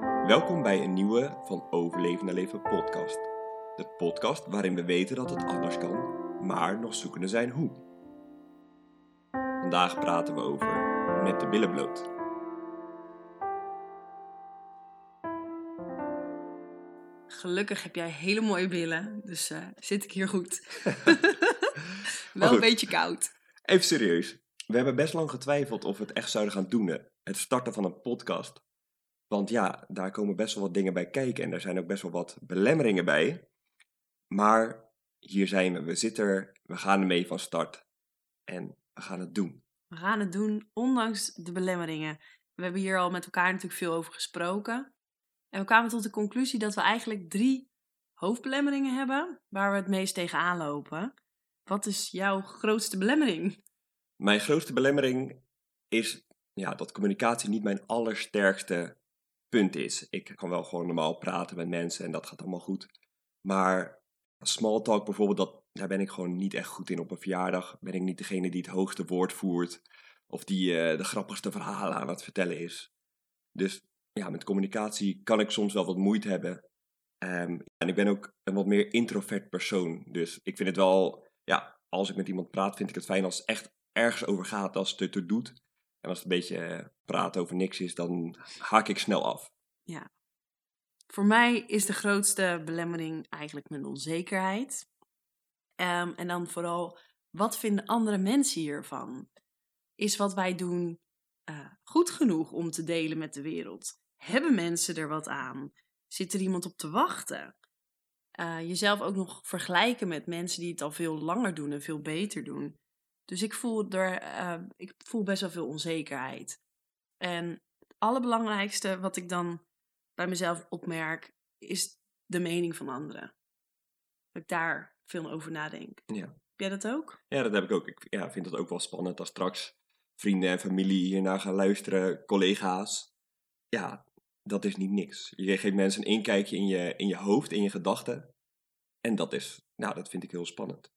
Welkom bij een nieuwe van Overleven naar Leven podcast. De podcast waarin we weten dat het anders kan, maar nog zoekende zijn hoe. Vandaag praten we over met de billen bloot. Gelukkig heb jij hele mooie billen, dus eh, zit ik hier goed. Wel goed. een beetje koud. Even serieus. We hebben best lang getwijfeld of we het echt zouden gaan doen. Het starten van een podcast. Want ja, daar komen best wel wat dingen bij kijken. En er zijn ook best wel wat belemmeringen bij. Maar hier zijn we. We zitten er. We gaan ermee van start. En we gaan het doen. We gaan het doen, ondanks de belemmeringen. We hebben hier al met elkaar natuurlijk veel over gesproken. En we kwamen tot de conclusie dat we eigenlijk drie hoofdbelemmeringen hebben waar we het meest tegenaan lopen. Wat is jouw grootste belemmering? Mijn grootste belemmering is ja, dat communicatie niet mijn allersterkste punt is. Ik kan wel gewoon normaal praten met mensen en dat gaat allemaal goed. Maar small talk bijvoorbeeld, dat, daar ben ik gewoon niet echt goed in. Op een verjaardag ben ik niet degene die het hoogste woord voert. Of die eh, de grappigste verhalen aan het vertellen is. Dus ja, met communicatie kan ik soms wel wat moeite hebben. Ehm, en ik ben ook een wat meer introvert persoon. Dus ik vind het wel, ja, als ik met iemand praat, vind ik het fijn als het echt ergens over gaat, als het ertoe doet. En als het een beetje eh, praten over niks is, dan haak ik snel af. Voor mij is de grootste belemmering eigenlijk mijn onzekerheid. Ehm, en dan vooral, wat vinden andere mensen hiervan? Is wat wij doen eh, goed genoeg om te delen met de wereld? Hebben mensen er wat aan? Zit er iemand op te wachten? Eh, jezelf ook nog vergelijken met mensen die het al veel langer doen en veel beter doen. Dus ik voel, er, eh, ik voel best wel veel onzekerheid. En het allerbelangrijkste wat ik dan bij mezelf opmerk, is de mening van anderen. Dat ik daar veel over nadenk. Ja. Heb jij dat ook? Ja, dat heb ik ook. Ik ja, vind het ook wel spannend als straks vrienden en familie hiernaar gaan luisteren, collega's. Ja, dat is niet niks. Je geeft mensen een inkijkje in je, in je hoofd, in je gedachten. En dat is, nou, dat vind ik heel spannend.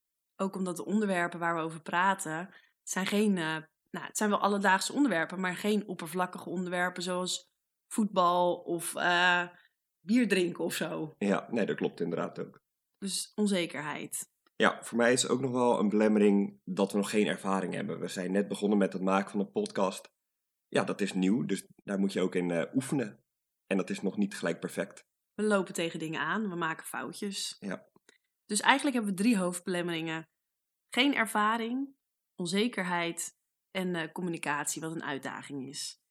Ook omdat de onderwerpen waar we over praten, zijn geen, eh, nou, het zijn wel alledaagse onderwerpen, maar geen oppervlakkige onderwerpen zoals voetbal of eh, bier drinken of zo. Ja, nee, dat klopt inderdaad ook. Dus onzekerheid. Ja, voor mij is het ook nog wel een belemmering dat we nog geen ervaring hebben. We zijn net begonnen met het maken van een podcast. Ja, dat is nieuw, dus daar moet je ook in eh, oefenen. En dat is nog niet gelijk perfect. We lopen tegen dingen aan, we maken foutjes. Ja. Dus eigenlijk hebben we drie hoofdbelemmeringen. Geen ervaring, onzekerheid en eh, communicatie, wat een uitdaging is.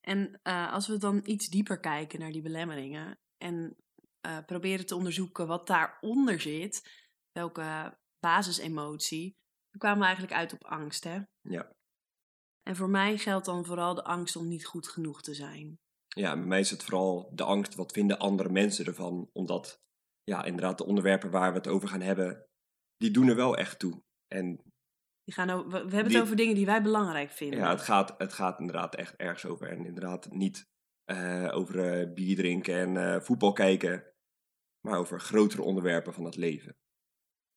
En eh, als we dan iets dieper kijken naar die belemmeringen en eh, proberen te onderzoeken wat daaronder zit, welke basisemotie, dan kwamen we eigenlijk uit op angst. Hè? Ja. En voor mij geldt dan vooral de angst om niet goed genoeg te zijn. Ja, bij mij is het vooral de angst, wat vinden andere mensen ervan? Omdat, ja, inderdaad, de onderwerpen waar we het over gaan hebben, die doen er wel echt toe. En Die gaan we, hebben Die- het over dingen die wij belangrijk vinden. ja, het gaat, het gaat inderdaad echt ergens over. En inderdaad niet eh, over eh, bier drinken en eh, voetbal kijken, maar over grotere onderwerpen van het leven.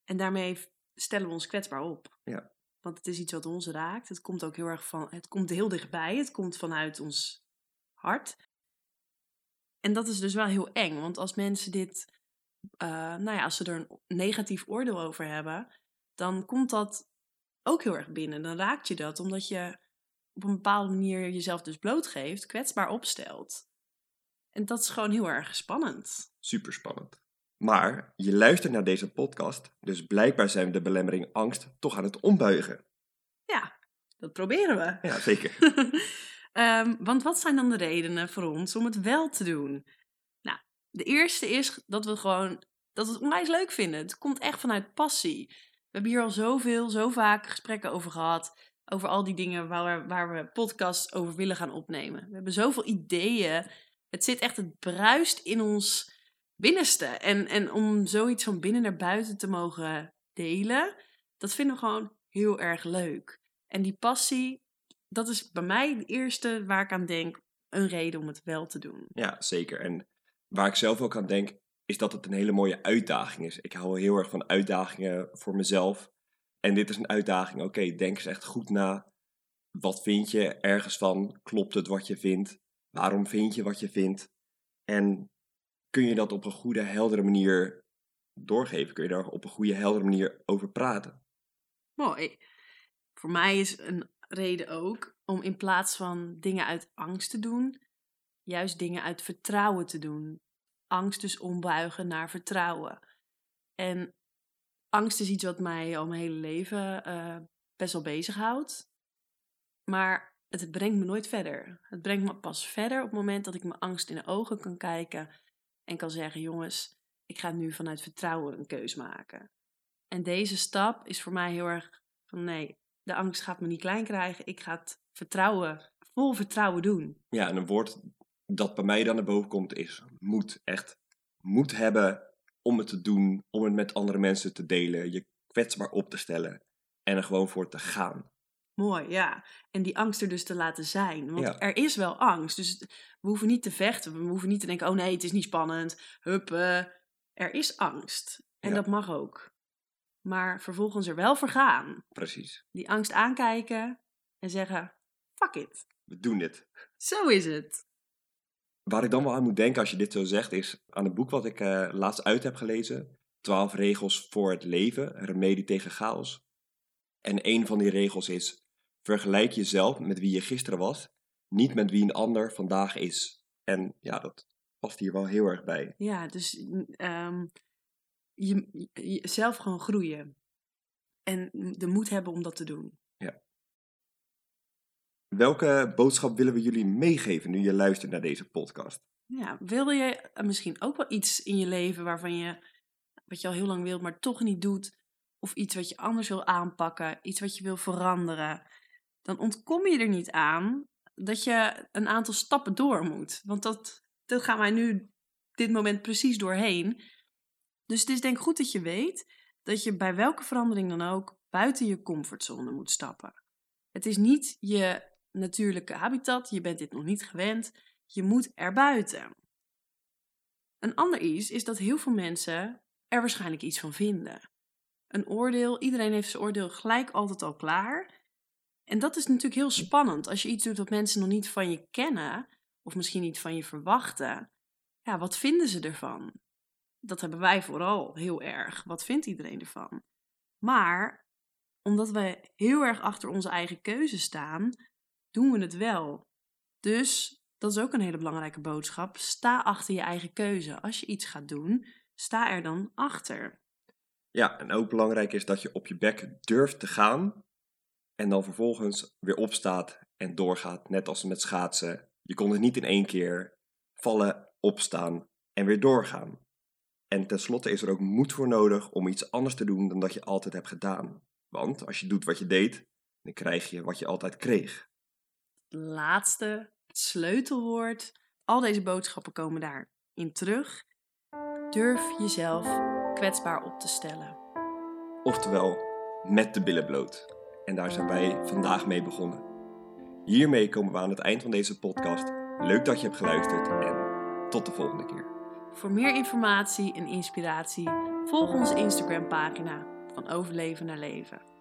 En daarmee stellen we ons kwetsbaar op. Ja. Want het is iets wat ons raakt. Het komt ook heel erg van, het komt heel dichtbij. Het komt vanuit ons hart. En dat is dus wel heel eng. Want als mensen dit, nou ja, als ze er een negatief oordeel over hebben, dan komt dat ook heel erg binnen. Dan raakt je dat, omdat je op een bepaalde manier jezelf dus blootgeeft, kwetsbaar opstelt. En dat is gewoon heel erg spannend. Super spannend. Maar je luistert naar deze podcast, dus blijkbaar zijn we de belemmering angst toch aan het ombuigen. Ja, dat proberen we. Ja, zeker. Ehm, want wat zijn dan de redenen voor ons om het wel te doen? Nou, de eerste is dat we gewoon dat we het onwijs leuk vinden. Het komt echt vanuit passie. We hebben hier al zoveel, zo vaak gesprekken over gehad. Over al die dingen waar we, waar we podcasts over willen gaan opnemen. We hebben zoveel ideeën. Het zit echt, het bruist in ons binnenste. En, en om zoiets van binnen naar buiten te mogen delen, dat vinden we gewoon heel erg leuk. En die passie, dat is bij mij de eerste waar ik aan denk, een reden om het wel te doen. Ja, zeker. En waar ik zelf ook aan denk, is dat het een hele mooie uitdaging is. Ik hou heel erg van uitdagingen voor mezelf. En dit is een uitdaging. Oké, denk eens echt goed na. Wat vind je ergens van? Klopt het wat je vindt? Waarom vind je wat je vindt? En kun je dat op een goede, heldere manier doorgeven? Kun je daar op een goede, heldere manier over praten? Mooi. Voor mij is een reden ook om in plaats van dingen uit angst te doen, juist dingen uit vertrouwen te doen. Angst dus ombuigen naar vertrouwen. En angst is iets wat mij al mijn hele leven uh, best wel bezighoudt. Maar het brengt me nooit verder. Het brengt me pas verder op het moment dat ik mijn angst in de ogen kan kijken en kan zeggen: jongens, ik ga nu vanuit vertrouwen een keus maken. En deze stap is voor mij heel erg van nee, de angst gaat me niet klein krijgen. Ik ga het vertrouwen, vol vertrouwen doen. Ja, en een woord dat bij mij dan naar boven komt is moed. Echt moed hebben om het te doen, om het met andere mensen te delen, je kwetsbaar op te stellen en er gewoon voor te gaan. Mooi, ja. En die angst er dus te laten zijn. Want er is wel angst. Dus we hoeven niet te vechten. We hoeven niet te denken, oh nee, het is niet spannend. Huppen. Er is angst. En dat mag ook. Maar vervolgens er wel voor gaan. Precies. Die angst aankijken en zeggen, fuck it. We doen dit. Zo is het. Waar ik dan wel aan moet denken als je dit zo zegt, is aan een boek wat ik uh, laatst uit heb gelezen. 12 regels voor het leven, remedie tegen chaos. En een van die regels is: vergelijk jezelf met wie je gisteren was, niet met wie een ander vandaag is. En ja, dat past hier wel heel erg bij. Ja, dus um, je, zelf gewoon groeien. En de moed hebben om dat te doen. Welke boodschap willen we jullie meegeven nu je luistert naar deze podcast? Ja, wilde je misschien ook wel iets in je leven waarvan je, wat je al heel lang wilt, maar toch niet doet? Of iets wat je anders wil aanpakken, iets wat je wil veranderen? Dan ontkom je er niet aan dat je een aantal stappen door moet. Want dat, dat gaan wij nu dit moment precies doorheen. Dus het is denk ik goed dat je weet dat je bij welke verandering dan ook buiten je comfortzone moet stappen. Het is niet je natuurlijke habitat, je bent dit nog niet gewend, je moet erbuiten. Een ander iets is dat heel veel mensen er waarschijnlijk iets van vinden. Een oordeel, iedereen heeft zijn oordeel gelijk altijd al klaar. En dat is natuurlijk heel spannend als je iets doet wat mensen nog niet van je kennen, of misschien niet van je verwachten. Ja, wat vinden ze ervan? Dat hebben wij vooral heel erg. Wat vindt iedereen ervan? Maar omdat wij heel erg achter onze eigen keuze staan, doen we het wel. Dus dat is ook een hele belangrijke boodschap. Sta achter je eigen keuze. Als je iets gaat doen, sta er dan achter. Ja, en ook belangrijk is dat je op je bek durft te gaan en dan vervolgens weer opstaat en doorgaat, net als met schaatsen. Je kon het niet in één keer vallen, opstaan en weer doorgaan. En tenslotte is er ook moed voor nodig om iets anders te doen dan dat je altijd hebt gedaan. Want als je doet wat je deed, dan krijg je wat je altijd kreeg. Laatste, sleutelwoord. Al deze boodschappen komen daarin terug. Durf jezelf kwetsbaar op te stellen. Oftewel, met de billen bloot. En daar zijn wij vandaag mee begonnen. Hiermee komen we aan het eind van deze podcast. Leuk dat je hebt geluisterd en tot de volgende keer. Voor meer informatie en inspiratie volg onze Instagram pagina van Overleven naar Leven.